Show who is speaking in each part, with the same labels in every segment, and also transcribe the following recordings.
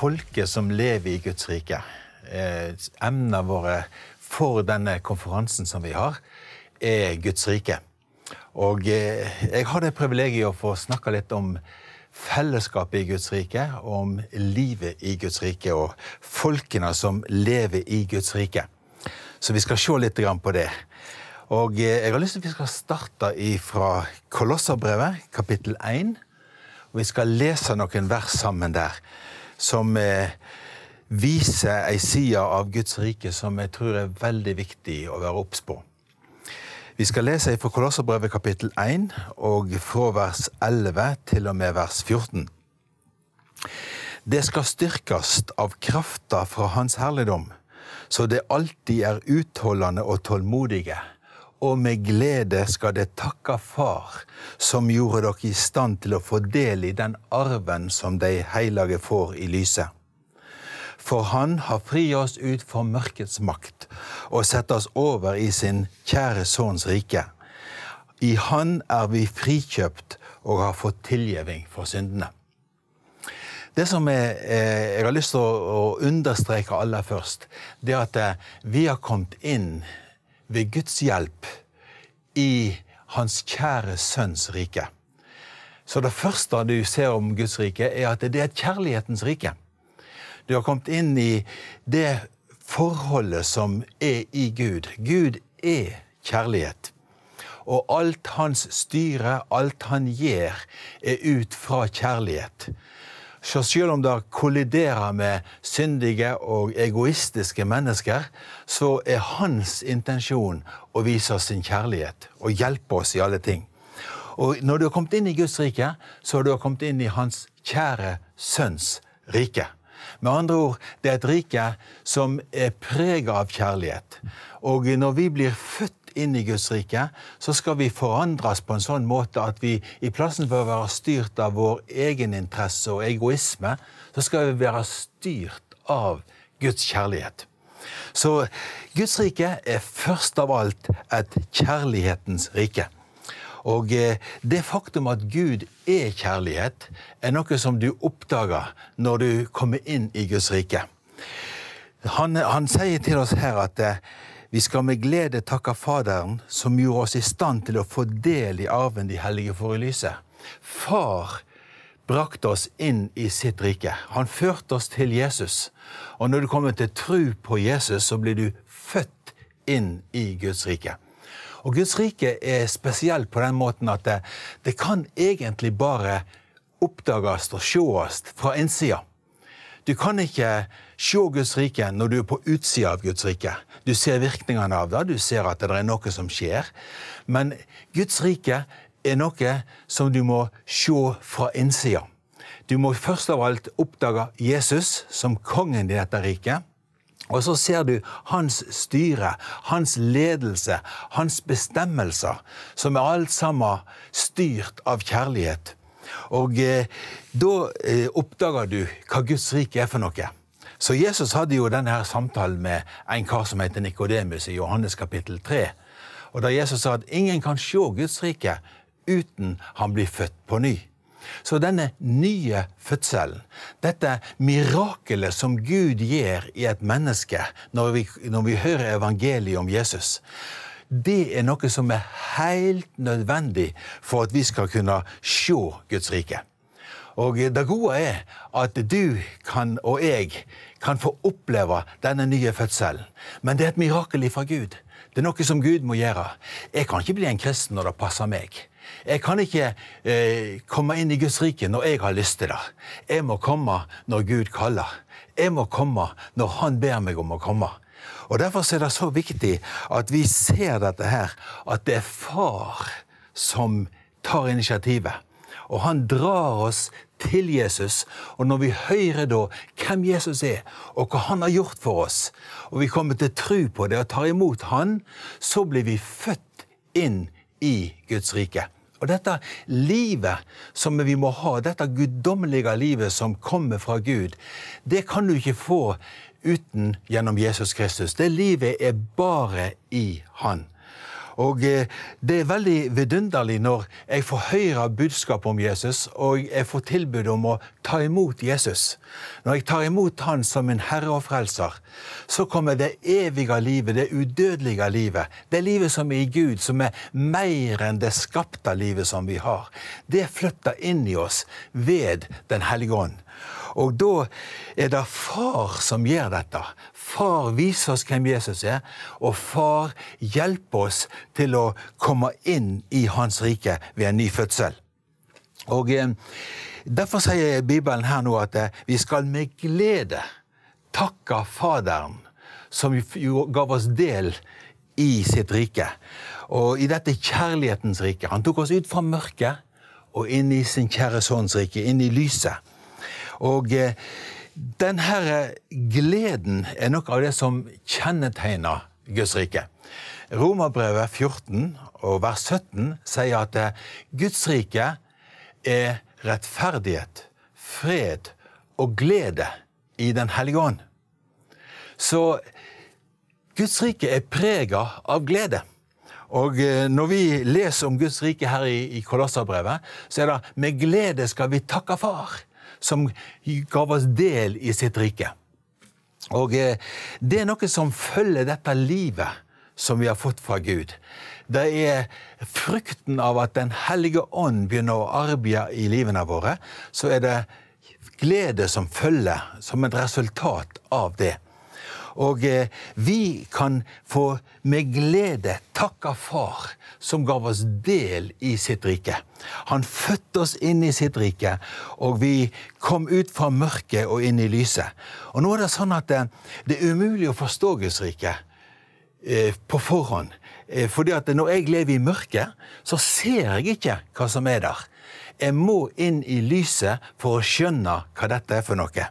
Speaker 1: folket som lever i Guds rike. Eh, Emnene våre for denne konferansen som vi har, er Guds rike. Og eh, jeg har det privilegiet å få snakke litt om fellesskapet i Guds rike, om livet i Guds rike, og folkene som lever i Guds rike. Så vi skal se litt på det. Og eh, jeg har lyst til at vi skal starte fra Kolosserbrevet, kapittel 1. Og vi skal lese noen vers sammen der som eh, viser ei side av Guds rike som jeg tror er veldig viktig å være obs på. Vi skal lese fra Kolosserbrevet kapittel 1 og fra vers 11 til og med vers 14. Det skal styrkes av krafta fra Hans herligdom, så det alltid er utholdende og tålmodige og med glede skal det takke Far, som gjorde dere i stand til å få del i den arven som de hellige får i lyset. For Han har fri oss ut for mørkets makt og sett oss over i sin kjære Sønns rike. I Han er vi frikjøpt og har fått tilgivning for syndene. Det som jeg, eh, jeg har lyst til å understreke aller først, det er at eh, vi har kommet inn ved Guds hjelp i Hans kjære Sønns rike. Så det første du ser om Guds rike, er at det er et kjærlighetens rike. Du har kommet inn i det forholdet som er i Gud. Gud er kjærlighet. Og alt hans styre, alt han gjør, er ut fra kjærlighet. Så selv om det kolliderer med syndige og egoistiske mennesker, så er hans intensjon å vise oss sin kjærlighet og hjelpe oss i alle ting. Og når du har kommet inn i Guds rike, så har du kommet inn i Hans kjære Sønns rike. Med andre ord, det er et rike som er prega av kjærlighet. Og når vi blir født inn i Guds rike, så skal vi forandres på en sånn måte at vi i plassen for å være styrt av vår egeninteresse og egoisme, så skal vi være styrt av Guds kjærlighet. Så Guds rike er først av alt et kjærlighetens rike. Og eh, det faktum at Gud er kjærlighet, er noe som du oppdager når du kommer inn i Guds rike. Han, han sier til oss her at eh, vi skal med glede takke Faderen, som gjorde oss i stand til å få del i arven de hellige får i lyset. Far brakte oss inn i sitt rike. Han førte oss til Jesus. Og når du kommer til tro på Jesus, så blir du født inn i Guds rike. Og Guds rike er spesielt på den måten at det, det kan egentlig bare oppdages og sees fra innsida. Du kan ikke se Guds rike når du er på utsida av Guds rike. Du ser virkningene av det, du ser at det er noe som skjer. Men Guds rike er noe som du må se fra innsida. Du må først av alt oppdage Jesus som kongen i dette riket. Og så ser du hans styre, hans ledelse, hans bestemmelser, som er alt sammen styrt av kjærlighet. Og eh, da eh, oppdager du hva Guds rike er for noe. Så Jesus hadde jo denne her samtalen med en kar som heter Nikodemus i Johannes kapittel 3. Og da Jesus sa at ingen kan se Guds rike uten han blir født på ny. Så denne nye fødselen, dette mirakelet som Gud gjør i et menneske når vi, når vi hører evangeliet om Jesus, det er noe som er helt nødvendig for at vi skal kunne se Guds rike. Og det gode er at du kan, og jeg kan få oppleve denne nye fødselen. Men det er et mirakel fra Gud. Det er noe som Gud må gjøre. Jeg kan ikke bli en kristen når det passer meg. Jeg kan ikke eh, komme inn i Guds rike når jeg har lyst til det. Jeg må komme når Gud kaller. Jeg må komme når Han ber meg om å komme. Og Derfor er det så viktig at vi ser dette her, at det er far som tar initiativet. Og han drar oss til Jesus. Og når vi hører da hvem Jesus er, og hva han har gjort for oss, og vi kommer til tro på det og tar imot han, så blir vi født inn i Guds rike. Og dette livet som vi må ha, dette guddommelige livet som kommer fra Gud, det kan du ikke få uten gjennom Jesus Kristus. Det livet er bare i Han. Og eh, det er veldig vidunderlig når jeg får høre budskap om Jesus, og jeg får tilbud om å ta imot Jesus. Når jeg tar imot Han som min Herre og Frelser, så kommer det evige livet, det udødelige livet, det livet som er i Gud, som er mer enn det skapte livet som vi har. Det flytter inn i oss ved Den hellige ånd. Og da er det far som gjør dette. Far viser oss hvem Jesus er, og far hjelper oss til å komme inn i Hans rike ved en ny fødsel. Og eh, Derfor sier Bibelen her nå at eh, vi skal med glede takke Faderen, som jo gav oss del i sitt rike. Og i dette kjærlighetens rike. Han tok oss ut fra mørket og inn i sin kjære sønns rike, inn i lyset. Og eh, denne gleden er noe av det som kjennetegner Guds rike. Romerbrevet 14 og vers 17 sier at eh, Guds rike er rettferdighet, fred og glede i Den hellige ånd. Så Guds rike er prega av glede. Og eh, når vi leser om Guds rike her i, i Kolosserbrevet, så er det med glede skal vi takke Far som gav oss del i sitt rike. Og eh, det er noe som følger dette livet som vi har fått fra Gud. Det er frukten av at Den hellige ånd begynner å arbeide i livene våre. Så er det glede som følger som et resultat av det. Og eh, vi kan få med glede takke Far, som gav oss del i sitt rike. Han fødte oss inn i sitt rike, og vi kom ut fra mørket og inn i lyset. Og nå er det sånn at det, det er umulig å forstå Guds rike eh, på forhånd. Eh, fordi at når jeg lever i mørket, så ser jeg ikke hva som er der. Jeg må inn i lyset for å skjønne hva dette er for noe.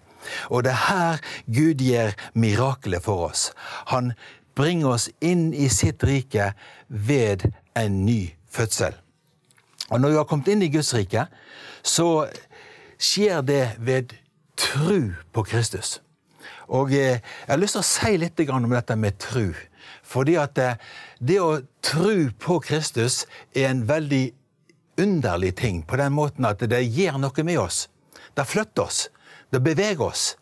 Speaker 1: Og det er her Gud gjør miraklet for oss. Han bringer oss inn i sitt rike ved en ny fødsel. Og når vi har kommet inn i Guds rike, så skjer det ved tru på Kristus. Og eh, jeg har lyst til å si litt om dette med tru. Fordi at det, det å tru på Kristus er en veldig underlig ting, på den måten at det gjør noe med oss. Det flytter oss. Det beveger oss.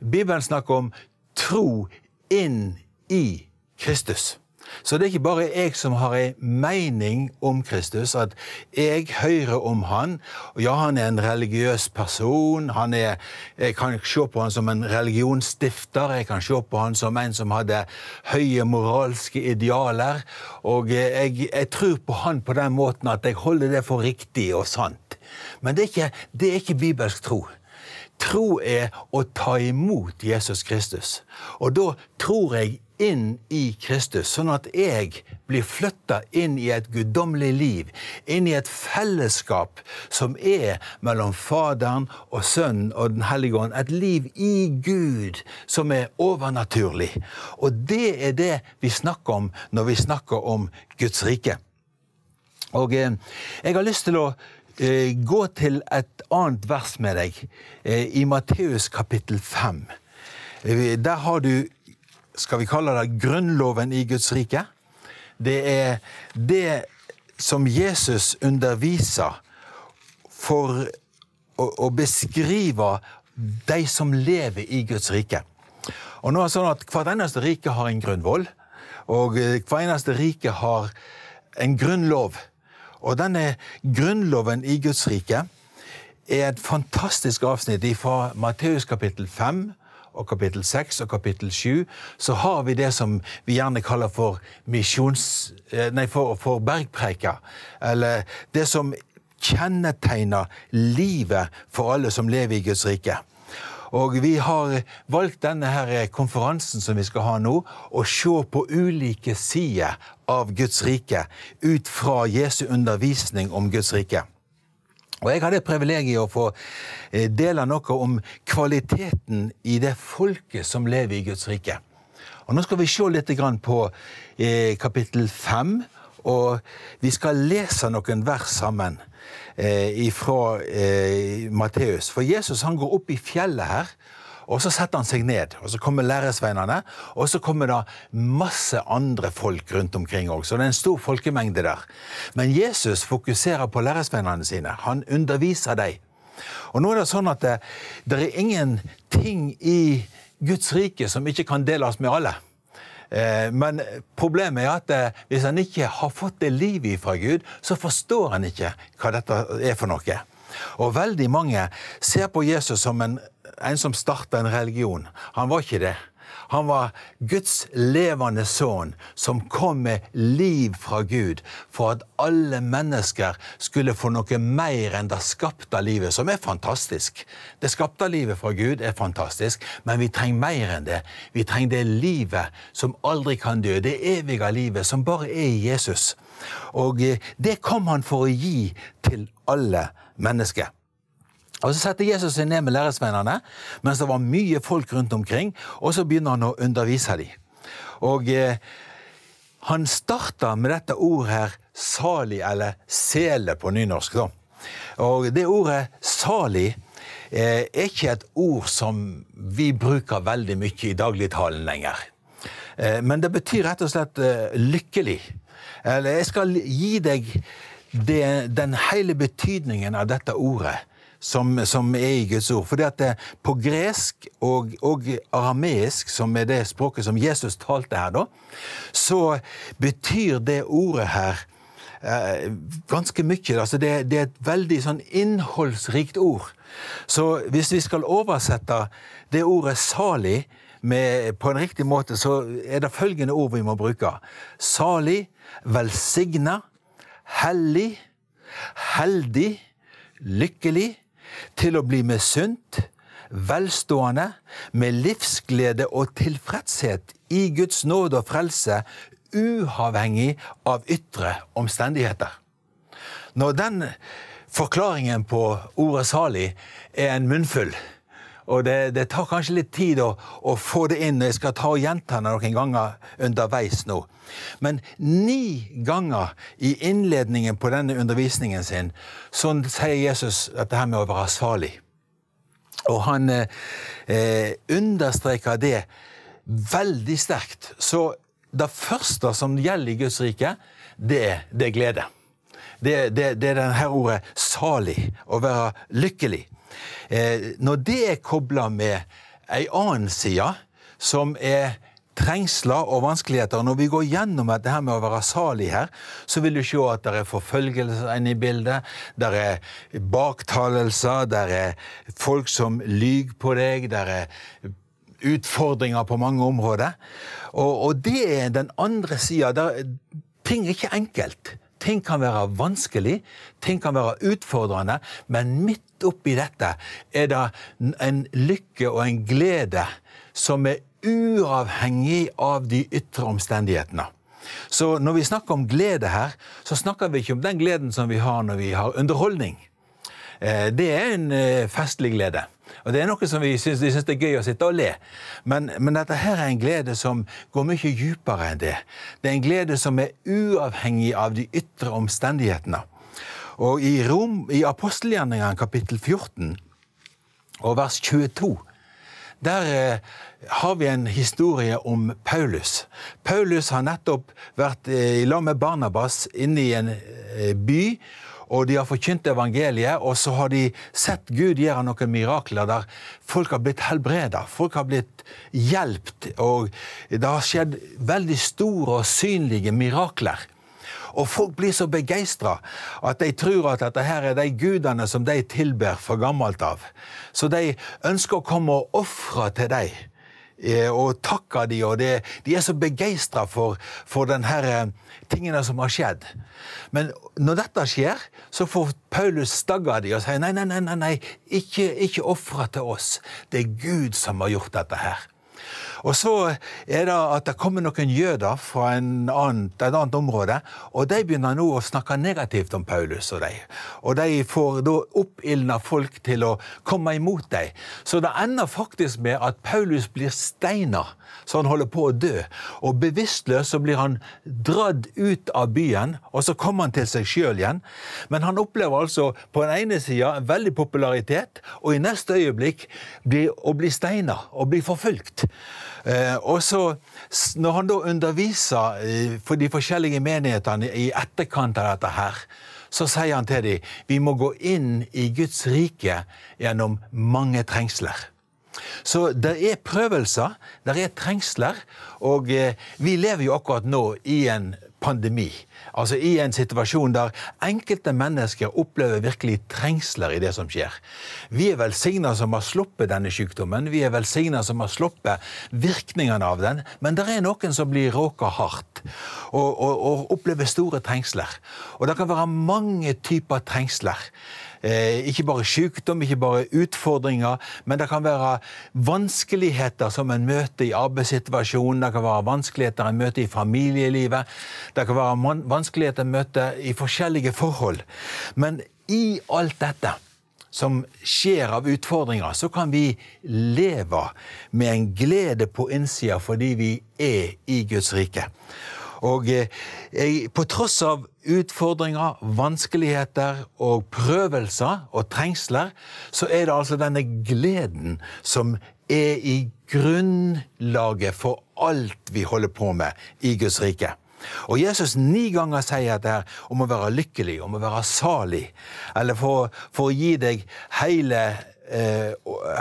Speaker 1: Bibelen snakker om tro inn i Kristus. Så det er ikke bare jeg som har en mening om Kristus, at jeg hører om han. Ja, han er en religiøs person. Er, jeg kan se på han som en religionsstifter. Jeg kan se på han som en som hadde høye moralske idealer. Og jeg, jeg tror på han på den måten at jeg holder det for riktig og sant. Men det er ikke, det er ikke bibelsk tro. Tro er å ta imot Jesus Kristus. Og da tror jeg inn i Kristus, sånn at jeg blir flytta inn i et guddommelig liv, inn i et fellesskap som er mellom Faderen og Sønnen og Den hellige ånd. Et liv i Gud som er overnaturlig. Og det er det vi snakker om når vi snakker om Guds rike. Og eh, jeg har lyst til å gå til et annet vers med deg, eh, i Matteus kapittel 5. Eh, der har du, skal vi kalle det, grunnloven i Guds rike. Det er det som Jesus underviser for å beskrive de som lever i Guds rike. Og nå er det sånn at Hvert eneste rike har en grunnvoll, og hvert eneste rike har en grunnlov. Og denne grunnloven i Guds rike er et fantastisk avsnitt fra Matteus kapittel 5 og kapittel 6 og kapittel 7, så har vi det som vi gjerne kaller for misjons... Eh, nei, for, for bergpreika. Eller det som kjennetegner livet for alle som lever i Guds rike. Og vi har valgt denne her konferansen som vi skal ha nå, å se på ulike sider av Guds rike ut fra Jesu undervisning om Guds rike. Og Jeg hadde privilegiet å få eh, dele noe om kvaliteten i det folket som lever i Guds rike. Og Nå skal vi se litt på eh, kapittel fem, og vi skal lese noen vers sammen eh, fra Matteus. For Jesus han går opp i fjellet her og så setter han seg ned, og så kommer læresveinene. Og så kommer det masse andre folk rundt omkring òg, så det er en stor folkemengde der. Men Jesus fokuserer på læresveinene sine. Han underviser dem. Og nå er det sånn at det, det er ingenting i Guds rike som ikke kan deles med alle. Eh, men problemet er at eh, hvis han ikke har fått det livet fra Gud, så forstår han ikke hva dette er for noe. Og veldig mange ser på Jesus som en en som starta en religion. Han var ikke det. Han var Guds levende sønn, som kom med liv fra Gud for at alle mennesker skulle få noe mer enn det skapte livet, som er fantastisk. Det skapte livet fra Gud er fantastisk, men vi trenger mer enn det. Vi trenger det livet som aldri kan dø, det evige livet som bare er i Jesus. Og eh, det kom han for å gi til alle mennesker. Og Så setter Jesus seg ned med læresvennene mens det var mye folk rundt omkring, og så begynner han å undervise dem. Og eh, Han starta med dette ordet her 'salig', eller 'sele' på nynorsk. da. Og Det ordet 'salig' eh, er ikke et ord som vi bruker veldig mye i dagligtalen lenger. Eh, men det betyr rett og slett eh, 'lykkelig'. Eller jeg skal gi deg det, den hele betydningen av dette ordet som, som, er i Guds ord. Fordi at på gresk og, og, arameisk, som er det språket som Jesus talte her, da, så betyr det ordet her eh, ganske mye. Altså det, det, er et veldig sånn innholdsrikt ord. Så hvis vi skal oversette det ordet 'salig' med, på en riktig måte, så er det følgende ord vi må bruke. Salig, velsigna, hellig, heldig, lykkelig, til å bli sunt, velstående, med livsglede og tilfredshet i Guds nåde og frelse, uavhengig av ytre omstendigheter. Når den forklaringen på ordet salig er en munnfull, og det, det, tar kanskje litt tid å, å, få det inn. Jeg skal ta og gjenta det noen ganger underveis nå. Men ni ganger i innledningen på denne undervisningen sin så sier Jesus dette her med å være salig. Og han eh, understreker det veldig sterkt. Så det første som gjelder i Guds rike, det, det er glede. Det, det, det er denne ordet 'salig', å være lykkelig. Eh, når det er kobla med ei annen side, som er trengsler og vanskeligheter. Når vi går gjennom dette med å være salig her, så vil du se at det er forfølgelser inne i bildet. Det er baktalelser, det er folk som lyver på deg, det er utfordringer på mange områder. Og, og det er den andre sida. Ting er ikke enkelt. Ting kan være vanskelig, ting kan være utfordrende, men midt oppi dette er det en lykke og en glede som er uavhengig av de ytre omstendighetene. Så når vi snakker om glede her, så snakker vi ikke om den gleden som vi har når vi har underholdning. Eh, det er en eh, festlig glede. Og Det er noe som vi syns, de syns det er gøy å sitte og le. Men, men, dette her er en glede som går mye dypere enn det. Det er en glede som er uavhengig av de ytre omstendighetene. Og i, Rom, i apostelgjerningene kapittel 14 og vers 22 der eh, har vi en historie om Paulus. Paulus har nettopp vært eh, i lag med Barnabas inne i en eh, by og de har forkynt evangeliet, og så har de sett Gud gjøre noen mirakler der folk har blitt helbreda, folk har blitt hjulpet, og det har skjedd veldig store og synlige mirakler. Og folk blir så begeistra at de tror at dette her er de gudene som de tilber for gammelt av. Så de ønsker å komme og ofre til dem. Eh, og takker de, og de er så begeistra for, for denne tingene som har skjedd. Men når dette skjer, så får Paulus stagga de og sier nei, nei, nei, nei, ikke, ikke ofre til oss. Det er Gud som har gjort dette her. Og så er det at det kommer noen jøder fra annen, et annet område, og de begynner nå å snakke negativt om Paulus og de. Og de får da oppildna folk til å komme imot dem. Så det ender faktisk med at Paulus blir steina så han holder på å dø. Og bevisstløs så blir han dratt ut av byen, og så kommer han til seg sjøl igjen. Men han opplever altså på den ene sida en veldig popularitet, og i neste øyeblikk blir, å bli steina og bli forfulgt. Eh, og så, når han da underviser for de forskjellige menighetene i etterkant av dette her, så sier han til dem vi må gå inn i Guds rike gjennom mange trengsler. Så det er prøvelser, det er trengsler, og eh, vi lever jo akkurat nå i en pandemi. Altså i en situasjon der enkelte mennesker opplever virkelig trengsler i det som skjer. Vi er velsigna som har sluppet denne sykdommen, vi er velsigna som har sluppet virkningene av den, men det er noen som blir råka hardt og, og, og opplever store trengsler. Og det kan være mange typer trengsler. Eh, ikke bare sykdom, ikke bare utfordringer, men det kan være vanskeligheter som en møter i arbeidssituasjonen, det kan være vanskeligheter en møter i familielivet, det kan være vanskeligheter en møter i forskjellige forhold. Men i alt dette som skjer av utfordringer, så kan vi leve med en glede på innsida fordi vi er i Guds rike. Og jeg, på tross av utfordringer, vanskeligheter og prøvelser og trengsler, så er det altså denne gleden som er i grunnlaget for alt vi holder på med i Guds rike. Og Jesus ni ganger sier at det er om å være lykkelig, om å være salig, eller for, for å gi deg hele, eh,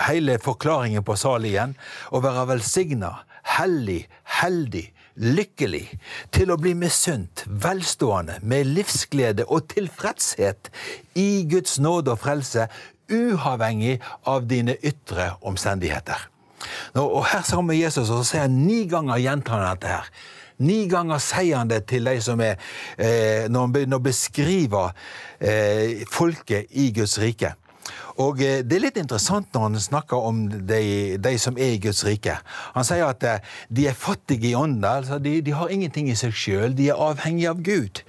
Speaker 1: hele forklaringen på salig igjen, å være velsigna, hellig, heldig, lykkelig, til å bli misunt, velstående, med livsglede og tilfredshet i Guds nåde og frelse, uavhengig av dine ytre omstendigheter. Nå, og Her sammen med Jesus og så sier han ni ganger gjentar han dette. her. Ni ganger sier han det til de som er eh, Når han begynner å beskrive eh, folket i Guds rike. Og eh, Det er litt interessant når han snakker om de, de som er i Guds rike. Han sier at eh, de er fattige i ånden. Altså de, de, har ingenting i seg sjøl. De er avhengige av Gud.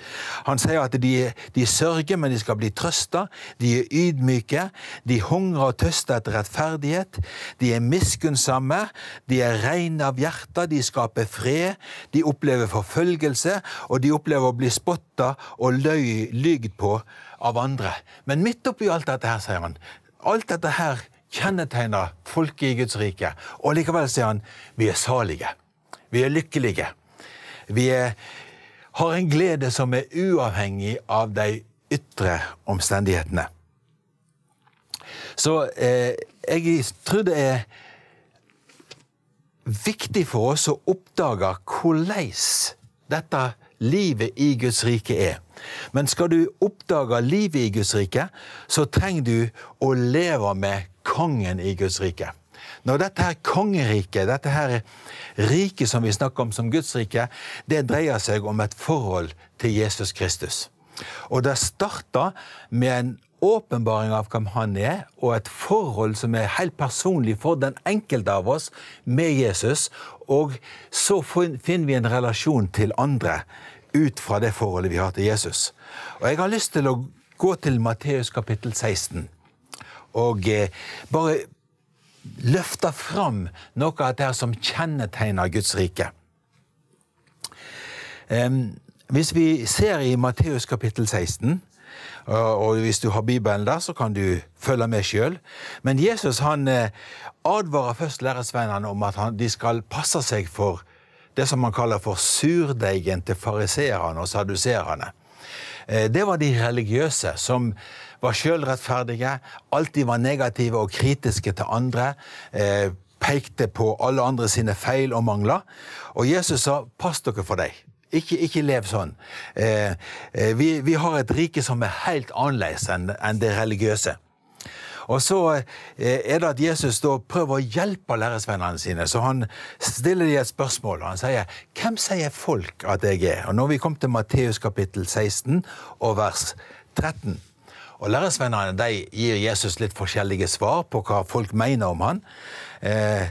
Speaker 1: Han sier at de, de sørger, men de skal bli trøsta. De er ydmyke. De hungrer og tøster etter rettferdighet. De er miskunnsomme. De er rene av hjertet. De skaper fred. De opplever forfølgelse, og de opplever å bli spotta og løy, lygd på av andre. Men midt oppi alt dette her, sier han, alt dette her kjennetegner folket i Guds rike. Og likevel sier han vi er salige. Vi er lykkelige. Vi er, har en glede som er uavhengig av de ytre omstendighetene. Så eh, jeg tror det er viktig for oss å oppdage hvordan dette livet i Guds rike er. Men skal du oppdage livet i Guds rike, så trenger du å leve med kongen i Guds rike. Når dette her kongeriket, dette her riket som vi snakker om som Guds rike, det dreier seg om et forhold til Jesus Kristus. Og det starter med en åpenbaring av hvem han er, og et forhold som er helt personlig for den enkelte av oss med Jesus. Og så finner vi en relasjon til andre ut fra det forholdet vi har til Jesus. Og Jeg har lyst til å gå til Matteus kapittel 16 og eh, bare løfte fram noe av det som kjennetegner Guds rike. Um, hvis vi ser i Matteus kapittel 16, og hvis du har Bibelen der, så kan du følge med sjøl. Men Jesus han eh, advarer først læresveinene om at de skal passe seg for det som man kaller for surdeigen til fariseerne og saduserene. Eh, det var de religiøse som var sjølrettferdige, alltid var negative og kritiske til andre. Eh, pekte på alle andre sine feil og mangler. Og Jesus sa 'pass dere for deg'. Ikke, ikke lev sånn. Eh, vi, vi, har et rike som er helt annerledes enn, det religiøse. Og så eh, er det at Jesus da prøver å hjelpe læresvennene sine. Så han stiller de et spørsmål, og han sier 'Hvem sier folk at jeg er?' Og Nå har vi kommet til Matteus kapittel 16 og vers 13. Og Læresvennene de gir Jesus litt forskjellige svar på hva folk mener om han. Eh,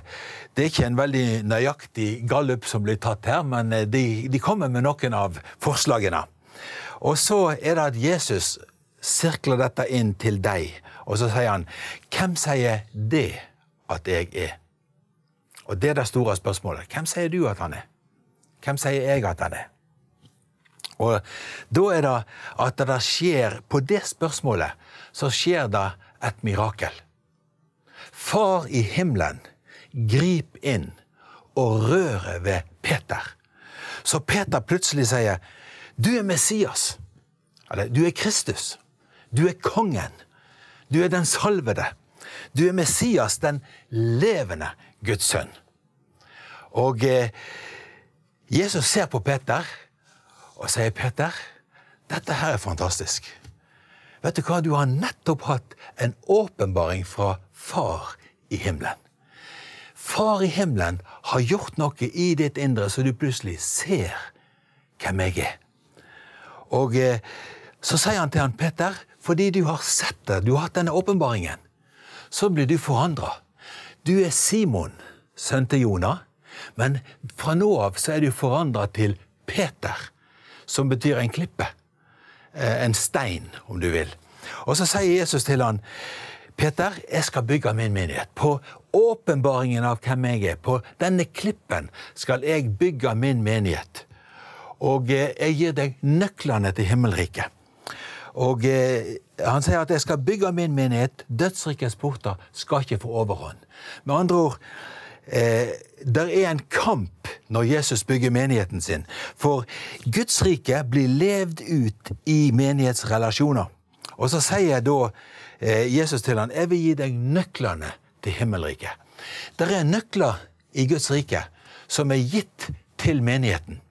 Speaker 1: det er ikke en veldig nøyaktig gallup som blir tatt her, men eh, de, de kommer med noen av forslagene. Og så er det at Jesus sirkler dette inn til deg, og så sier han Hvem sier det at jeg er? Og det er det store spørsmålet. Hvem sier du at han er? Hvem sier jeg at han er? Og da er det at det skjer På det spørsmålet så skjer det et mirakel. Far i himmelen, grip inn og røre ved Peter. Så Peter plutselig sier, 'Du er Messias'. Eller 'Du er Kristus'. Du er kongen. Du er den salvede. Du er Messias, den levende Guds sønn. Og eh, Jesus ser på Peter og sier, 'Peter, dette her er fantastisk.' Vet du hva? Du har nettopp hatt en åpenbaring fra Far i himmelen. Far i himmelen har gjort noe i ditt indre, så du plutselig ser hvem jeg er. Og eh, så sier han til han, Peter, fordi du har sett det, du har hatt denne åpenbaringen, så blir du forandra. Du er Simon, sønn til Jonah, men fra nå av så er du forandra til Peter, som betyr en klippe. Eh, en stein, om du vil. Og så sier Jesus til han, Peter, jeg skal bygge min menighet. På åpenbaringen av hvem jeg er, på denne klippen, skal jeg bygge min menighet. Og eh, jeg gir deg nøklene til himmelriket. Og eh, han sier at jeg skal bygge min menighet. Dødsrikets porter skal ikke få overhånd. Med andre ord, eh, det er en kamp når Jesus bygger menigheten sin. For Guds rike blir levd ut i menighetsrelasjoner. Og så sier da eh, Jesus til han, jeg vil gi deg nøklene til himmelriket. Det er nøkler i Guds rike som er gitt til menigheten.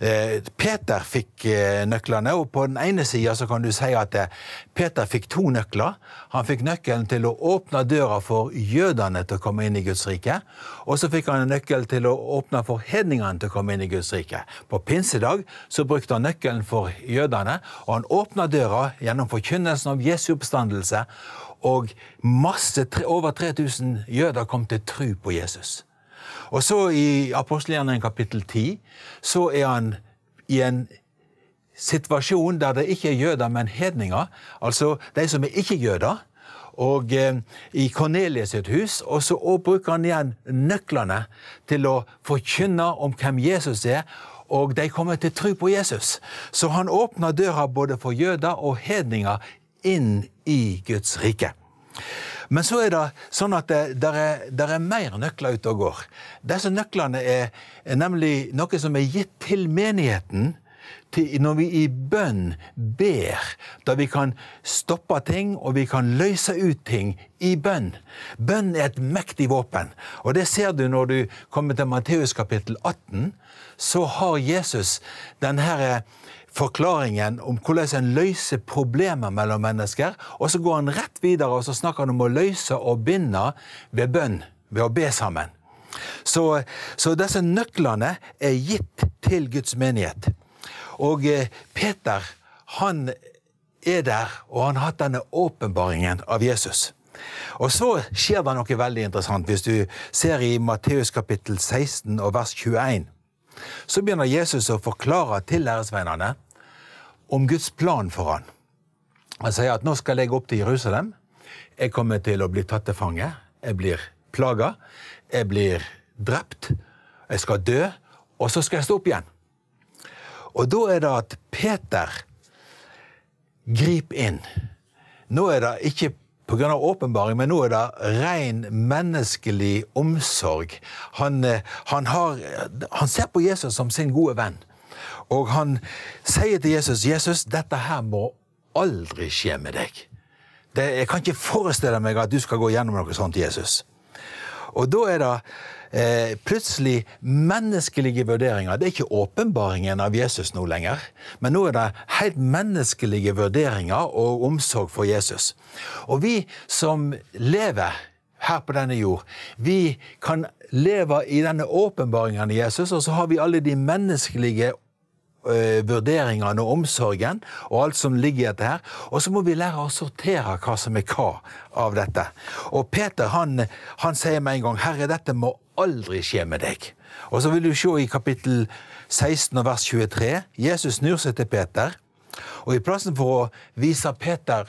Speaker 1: Eh, Peter fikk eh, nøklene, og på den ene sida kan du si at eh, Peter fikk to nøkler. Han fikk nøkkelen til å åpne døra for jødene til å komme inn i Guds rike. Og så fikk han en nøkkel til å åpne for hedningene til å komme inn i Guds rike. På pinsedag så brukte han nøkkelen for jødene, og han åpna døra gjennom forkynnelsen av Jesu oppstandelse. Og masse, over 3000 jøder kom til tro på Jesus. Og så i apostelgjerningen kapittel 10 så er han i en situasjon der det ikke er jøder, men hedninger. Altså de som er ikke-jøder. Og eh, i Kornelius sitt hus, og så bruker han igjen nøklene til å forkynne om hvem Jesus er, og de kommer til tro på Jesus. Så han åpner døra både for jøder og hedninger inn i Guds rike. Men så er det sånn at det der er, der er mer nøkler ute og går. Disse nøklene er, er nemlig noe som er gitt til menigheten. Når vi i bønn ber, da vi kan stoppe ting og vi kan løse ut ting i bønn. Bønn er et mektig våpen. Og det ser du når du kommer til Matteus kapittel 18. Så har Jesus den herre forklaringen om hvordan en løser problemer mellom mennesker, og så går han rett videre og så snakker han om å løse og binde ved bønn, ved å be sammen. Så, så disse nøklene er gitt til Guds menighet. Og eh, Peter, han er der, og han har hatt denne åpenbaringen av Jesus. Og så skjer det noe veldig interessant. Hvis du ser i Matteus kapittel 16 og vers 21, så begynner Jesus å forklare til læresveinene om Guds plan for han. Han sier at nå skal jeg opp til Jerusalem. Jeg kommer til å bli tatt til fange. Jeg blir plaga. Jeg blir drept. Jeg skal dø. Og så skal jeg stå opp igjen. Og da er det at Peter griper inn. Nå er det ikke pga. åpenbaring, men nå er det ren menneskelig omsorg. Han, eh, han, har, han ser på Jesus som sin gode venn. Og han sier til Jesus, 'Jesus, dette her må aldri skje med deg.' Det, jeg kan ikke forestille meg at du skal gå gjennom noe sånt, Jesus. Og da er det eh, plutselig menneskelige vurderinger. Det er ikke åpenbaringen av Jesus nå lenger, men nå er det helt menneskelige vurderinger og omsorg for Jesus. Og vi som lever her på denne jord, vi kan leve i denne åpenbaringen av Jesus, og så har vi alle de menneskelige vurderingene og omsorgen og alt som ligger i dette her. Og så må vi lære å sortere hva som er hva av dette. Og Peter han, han sier med en gang 'Herre, dette må aldri skje med deg'. Og så vil du se i kapittel 16 og vers 23. Jesus snur seg til Peter, og i plassen for å vise Peter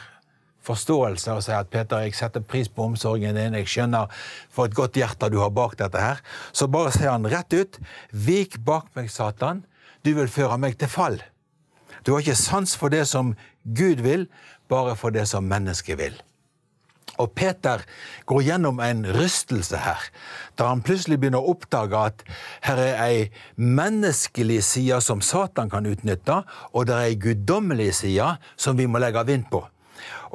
Speaker 1: forståelse og si at Peter, jeg setter pris på omsorgen din, jeg skjønner for et godt hjerte du har bak dette her, så bare sier han rett ut, vik bak meg, Satan, du vil føre meg til fall. Du har ikke sans for det som Gud vil, bare for det som mennesket vil. Og Peter går gjennom en rystelse her, da han plutselig begynner å oppdage at her er ei menneskelig side som Satan kan utnytte, og det er ei guddommelig side som vi må legge vind på.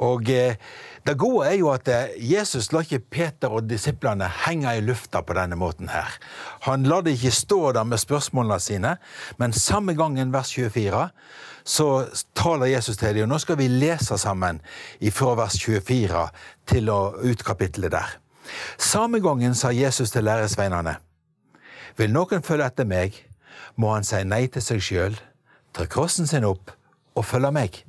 Speaker 1: Og eh, Det gode er jo at eh, Jesus lar ikke Peter og disiplene henge i lufta på denne måten. her. Han lar det ikke stå der med spørsmålene sine, men samme gangen, vers 24, så taler Jesus til dem. Og nå skal vi lese sammen fra vers 24 til ut kapittelet der. Samme gangen sa Jesus til læresveinene. Vil noen følge etter meg, må han si nei til seg sjøl, ta krossen sin opp og følge meg.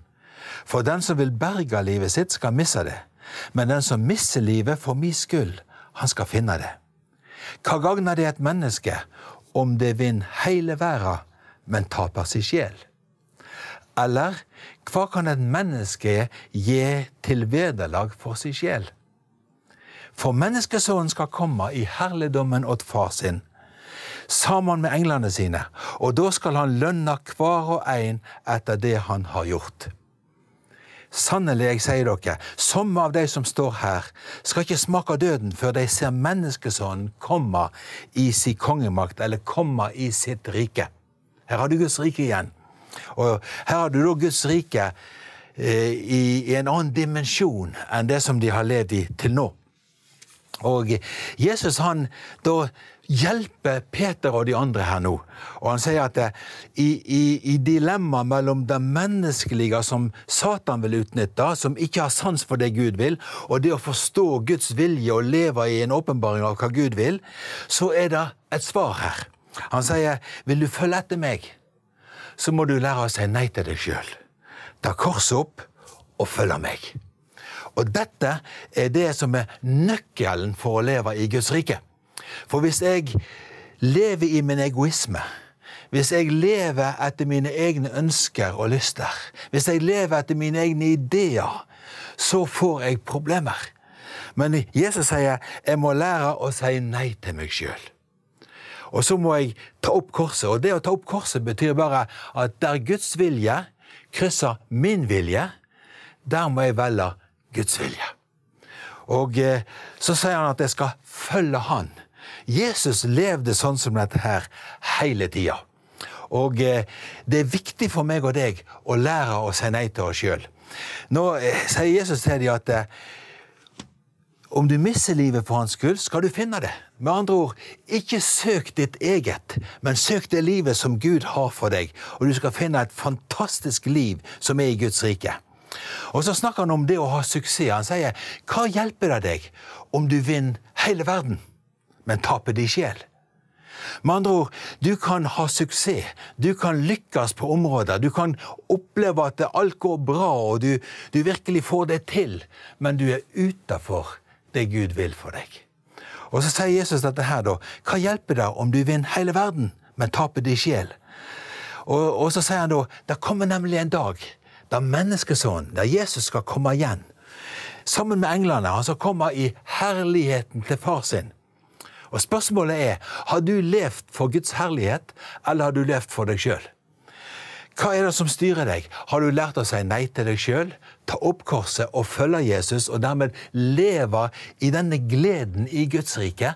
Speaker 1: For den som vil berge livet sitt, skal misse det. Men den som mister livet for min skyld, han skal finne det. Hva gagner det et menneske om det vinner hele verden, men taper sin sjel? Eller hva kan et menneske gi til vederlag for sin sjel? For menneskesønnen skal komme i herligdommen åt far sin, sammen med englene sine, og da skal han lønne hver og en etter det han har gjort. Sannelig, jeg sier dere, som av de som står her, skal ikke smake døden før de ser menneskesonen komme i sin kongemakt, eller komme i sitt rike. Her har du Guds rike igjen. Og her har du da Guds rike eh, i, i en annen dimensjon enn det som de har levd i til nå. Og Jesus han da hjelpe Peter og de andre her nå. Og han sier at eh, i, i, i dilemmaet mellom det menneskelige som Satan vil utnytte, som ikke har sans for det Gud vil, og det å forstå Guds vilje og leve i en åpenbaring av hva Gud vil, så er det et svar her. Han sier, 'Vil du følge etter meg, så må du lære å si nei til deg sjøl.' Ta korset opp og følge meg. Og dette er det som er nøkkelen for å leve i Guds rike. For hvis jeg lever i min egoisme, hvis jeg lever etter mine egne ønsker og lyster, hvis jeg lever etter mine egne ideer, så får jeg problemer. Men Jesus sier jeg må lære å si nei til meg sjøl. Og så må jeg ta opp korset. Og det å ta opp korset betyr bare at der Guds vilje krysser min vilje, der må jeg velge Guds vilje. Og eh, så sier han at jeg skal følge Han. Jesus levde sånn som dette her hele tida. Og eh, det er viktig for meg og deg å lære å si nei til oss sjøl. Nå eh, sier Jesus til dem at eh, om du mister livet for hans skyld, skal du finne det. Med andre ord, ikke søk ditt eget, men søk det livet som Gud har for deg, og du skal finne et fantastisk liv som er i Guds rike. Og så snakker han om det å ha suksess. Han sier, hva hjelper det deg om du vinner hele verden? Men taper de sjel. Med andre ord, du kan ha suksess, du kan lykkes på områder, du kan oppleve at alt går bra, og du, du virkelig får det til, men du er utafor det Gud vil for deg. Og så sier Jesus dette her, da. Hva hjelper det om du vinner hele verden, men taper din sjel? Og, og, så sier han da, det kommer nemlig en dag da menneskesonen, da Jesus skal komme igjen, sammen med englene. Han skal komme i herligheten til far sin. Og spørsmålet er har du levd for Guds herlighet, eller har du levd for deg sjøl? Hva er det som styrer deg? Har du lært å si nei til deg sjøl, ta opp korset og følge Jesus, og dermed leve i denne gleden i Guds rike?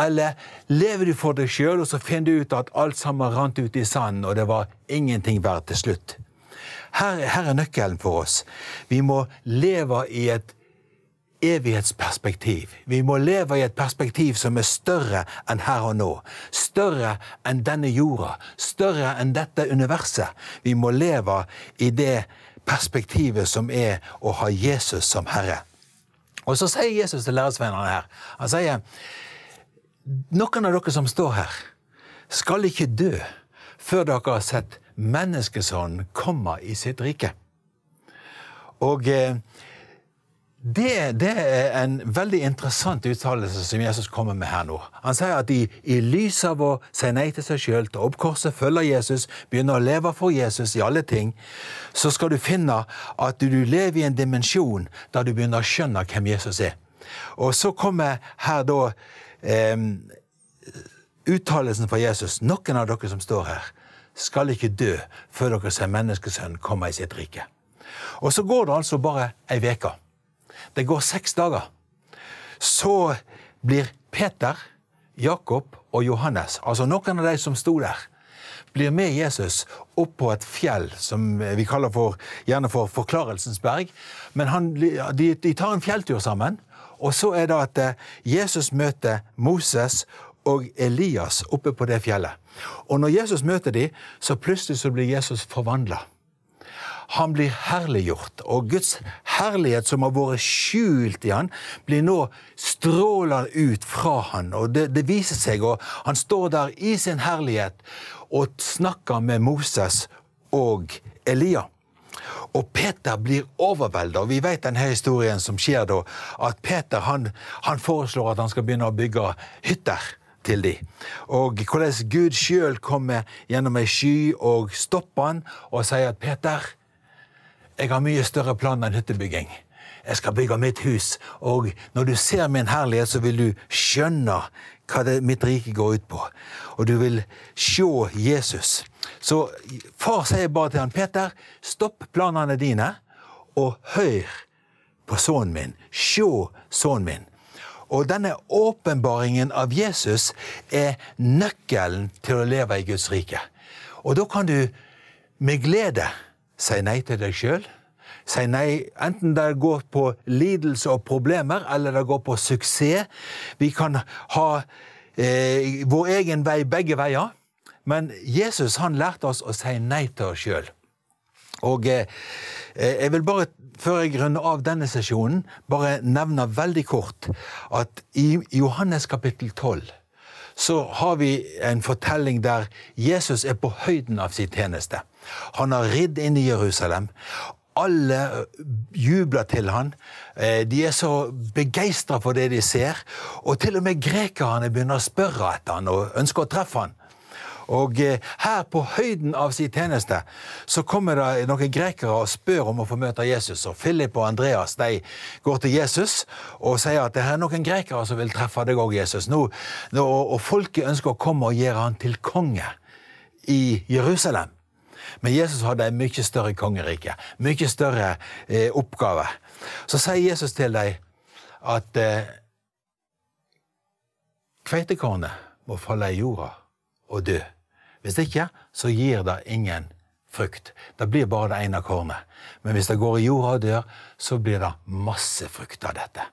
Speaker 1: Eller lever du for deg sjøl, og så finner du ut at alt sammen rant ut i sanden, og det var ingenting verdt til slutt? Her, her er nøkkelen for oss. Vi må leve i et evighetsperspektiv. Vi må leve i et perspektiv som er større enn her og nå. Større enn denne jorda. Større enn dette universet. Vi må leve i det perspektivet som er å ha Jesus som Herre. Og så sier Jesus til læresvennene her Han sier noen av dere som står her, skal ikke dø før dere har sett menneskesonen komme i sitt rike. Og eh, det, det, er en veldig interessant uttalelse som Jesus kommer med her nå. Han sier at i, i lys av å si nei til seg sjøl, ta opp korset, følge Jesus, begynne å leve for Jesus i alle ting, så skal du finne at du lever i en dimensjon der du begynner å skjønne hvem Jesus er. Og så kommer her da eh, uttalelsen fra Jesus. Noen av dere som står her, skal ikke dø før dere ser menneskesønnen komme i sitt rike. Og så går det altså bare ei uke. Det går seks dager. Så blir Peter, Jakob og Johannes, altså noen av de som sto der, blir med Jesus opp på et fjell som vi kaller for, gjerne for Forklarelsens berg. Men han, de, de, tar en fjelltur sammen, og så er det at eh, Jesus møter Moses og Elias oppe på det fjellet. Og når Jesus møter dem, så plutselig så blir Jesus forvandla. Han blir herliggjort, og Guds herlighet som har vært skjult i han, blir nå stråler ut fra han, og det, det viser seg, og han står der i sin herlighet og snakker med Moses og Elia. Og Peter blir overvelda, og vi vet denne historien som skjer da, at Peter han, han foreslår at han skal begynne å bygge hytter til dem. Og hvordan Gud sjøl kommer gjennom ei sky og stopper han og sier at Peter, jeg har mye større planer enn hyttebygging. Jeg skal bygge mitt hus, og når du ser min herlighet, så vil du skjønne hva det, mitt rike går ut på. Og du vil se Jesus. Så far sier bare til han, Peter, stopp planene dine, og hør på sønnen min. Se sønnen min. Og denne åpenbaringen av Jesus er nøkkelen til å leve i Guds rike. Og da kan du med glede Si nei til deg sjøl. Si nei enten det går på lidelse og problemer, eller det går på suksess. Vi kan ha eh, vår egen vei begge veier. Men Jesus han lærte oss å si nei til oss sjøl. Og eh, jeg vil bare, før jeg runder av denne sesjonen, bare nevne veldig kort at i Johannes kapittel 12 så har vi en fortelling der Jesus er på høyden av sin tjeneste. Han har ridd inn i Jerusalem. Alle jubler til han. Eh, de er så begeistra for det de ser. Og til og med grekerne begynner å spørre etter han og ønsker å treffe han. Og eh, her på høyden av sin tjeneste så kommer det noen grekere og spør om å få møte Jesus. Og Philip og Andreas de går til Jesus og sier at det er noen grekere som vil treffe deg òg, Jesus. Nå, og folket ønsker å komme og gjøre han til konge i Jerusalem. Men Jesus hadde en mye større kongerike, mye større eh, oppgave. Så sier Jesus til dem at eh, kveitekornet må falle i jorda og dø. Hvis ikke, så gir det ingen frukt. Det blir bare det ene kornet. Men hvis det går i jorda og dør, så blir det masse frukt av dette.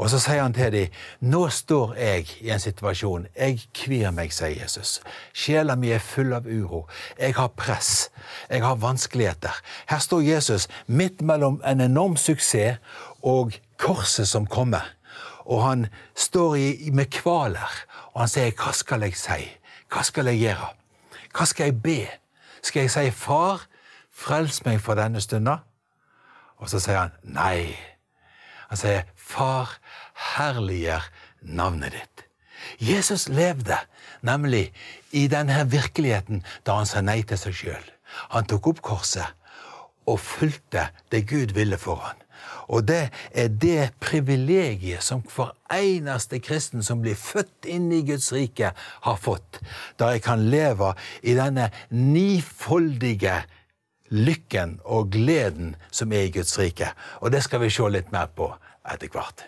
Speaker 1: Og så sier han til dem, nå står jeg i en situasjon. Jeg kvir meg, sier Jesus. Sjela mi er full av uro. Jeg har press. Jeg har vanskeligheter. Her står Jesus midt mellom en enorm suksess og korset som kommer. Og han står i, med kvaler, og han sier, hva skal jeg si? Hva skal jeg gjøre? Hva skal jeg be? Skal jeg si 'Far, frels meg fra denne stunda'? Og så sier han nei. Han sier 'Far, herliggjør navnet ditt'. Jesus levde nemlig i denne virkeligheten da han sa nei til seg sjøl. Han tok opp korset og fulgte det Gud ville for han. Og det er det privilegiet som hver eneste kristen som blir født inn i Guds rike, har fått. Da jeg kan leve i denne nifoldige lykken og gleden som er i Guds rike. Og det skal vi se litt mer på etter hvert.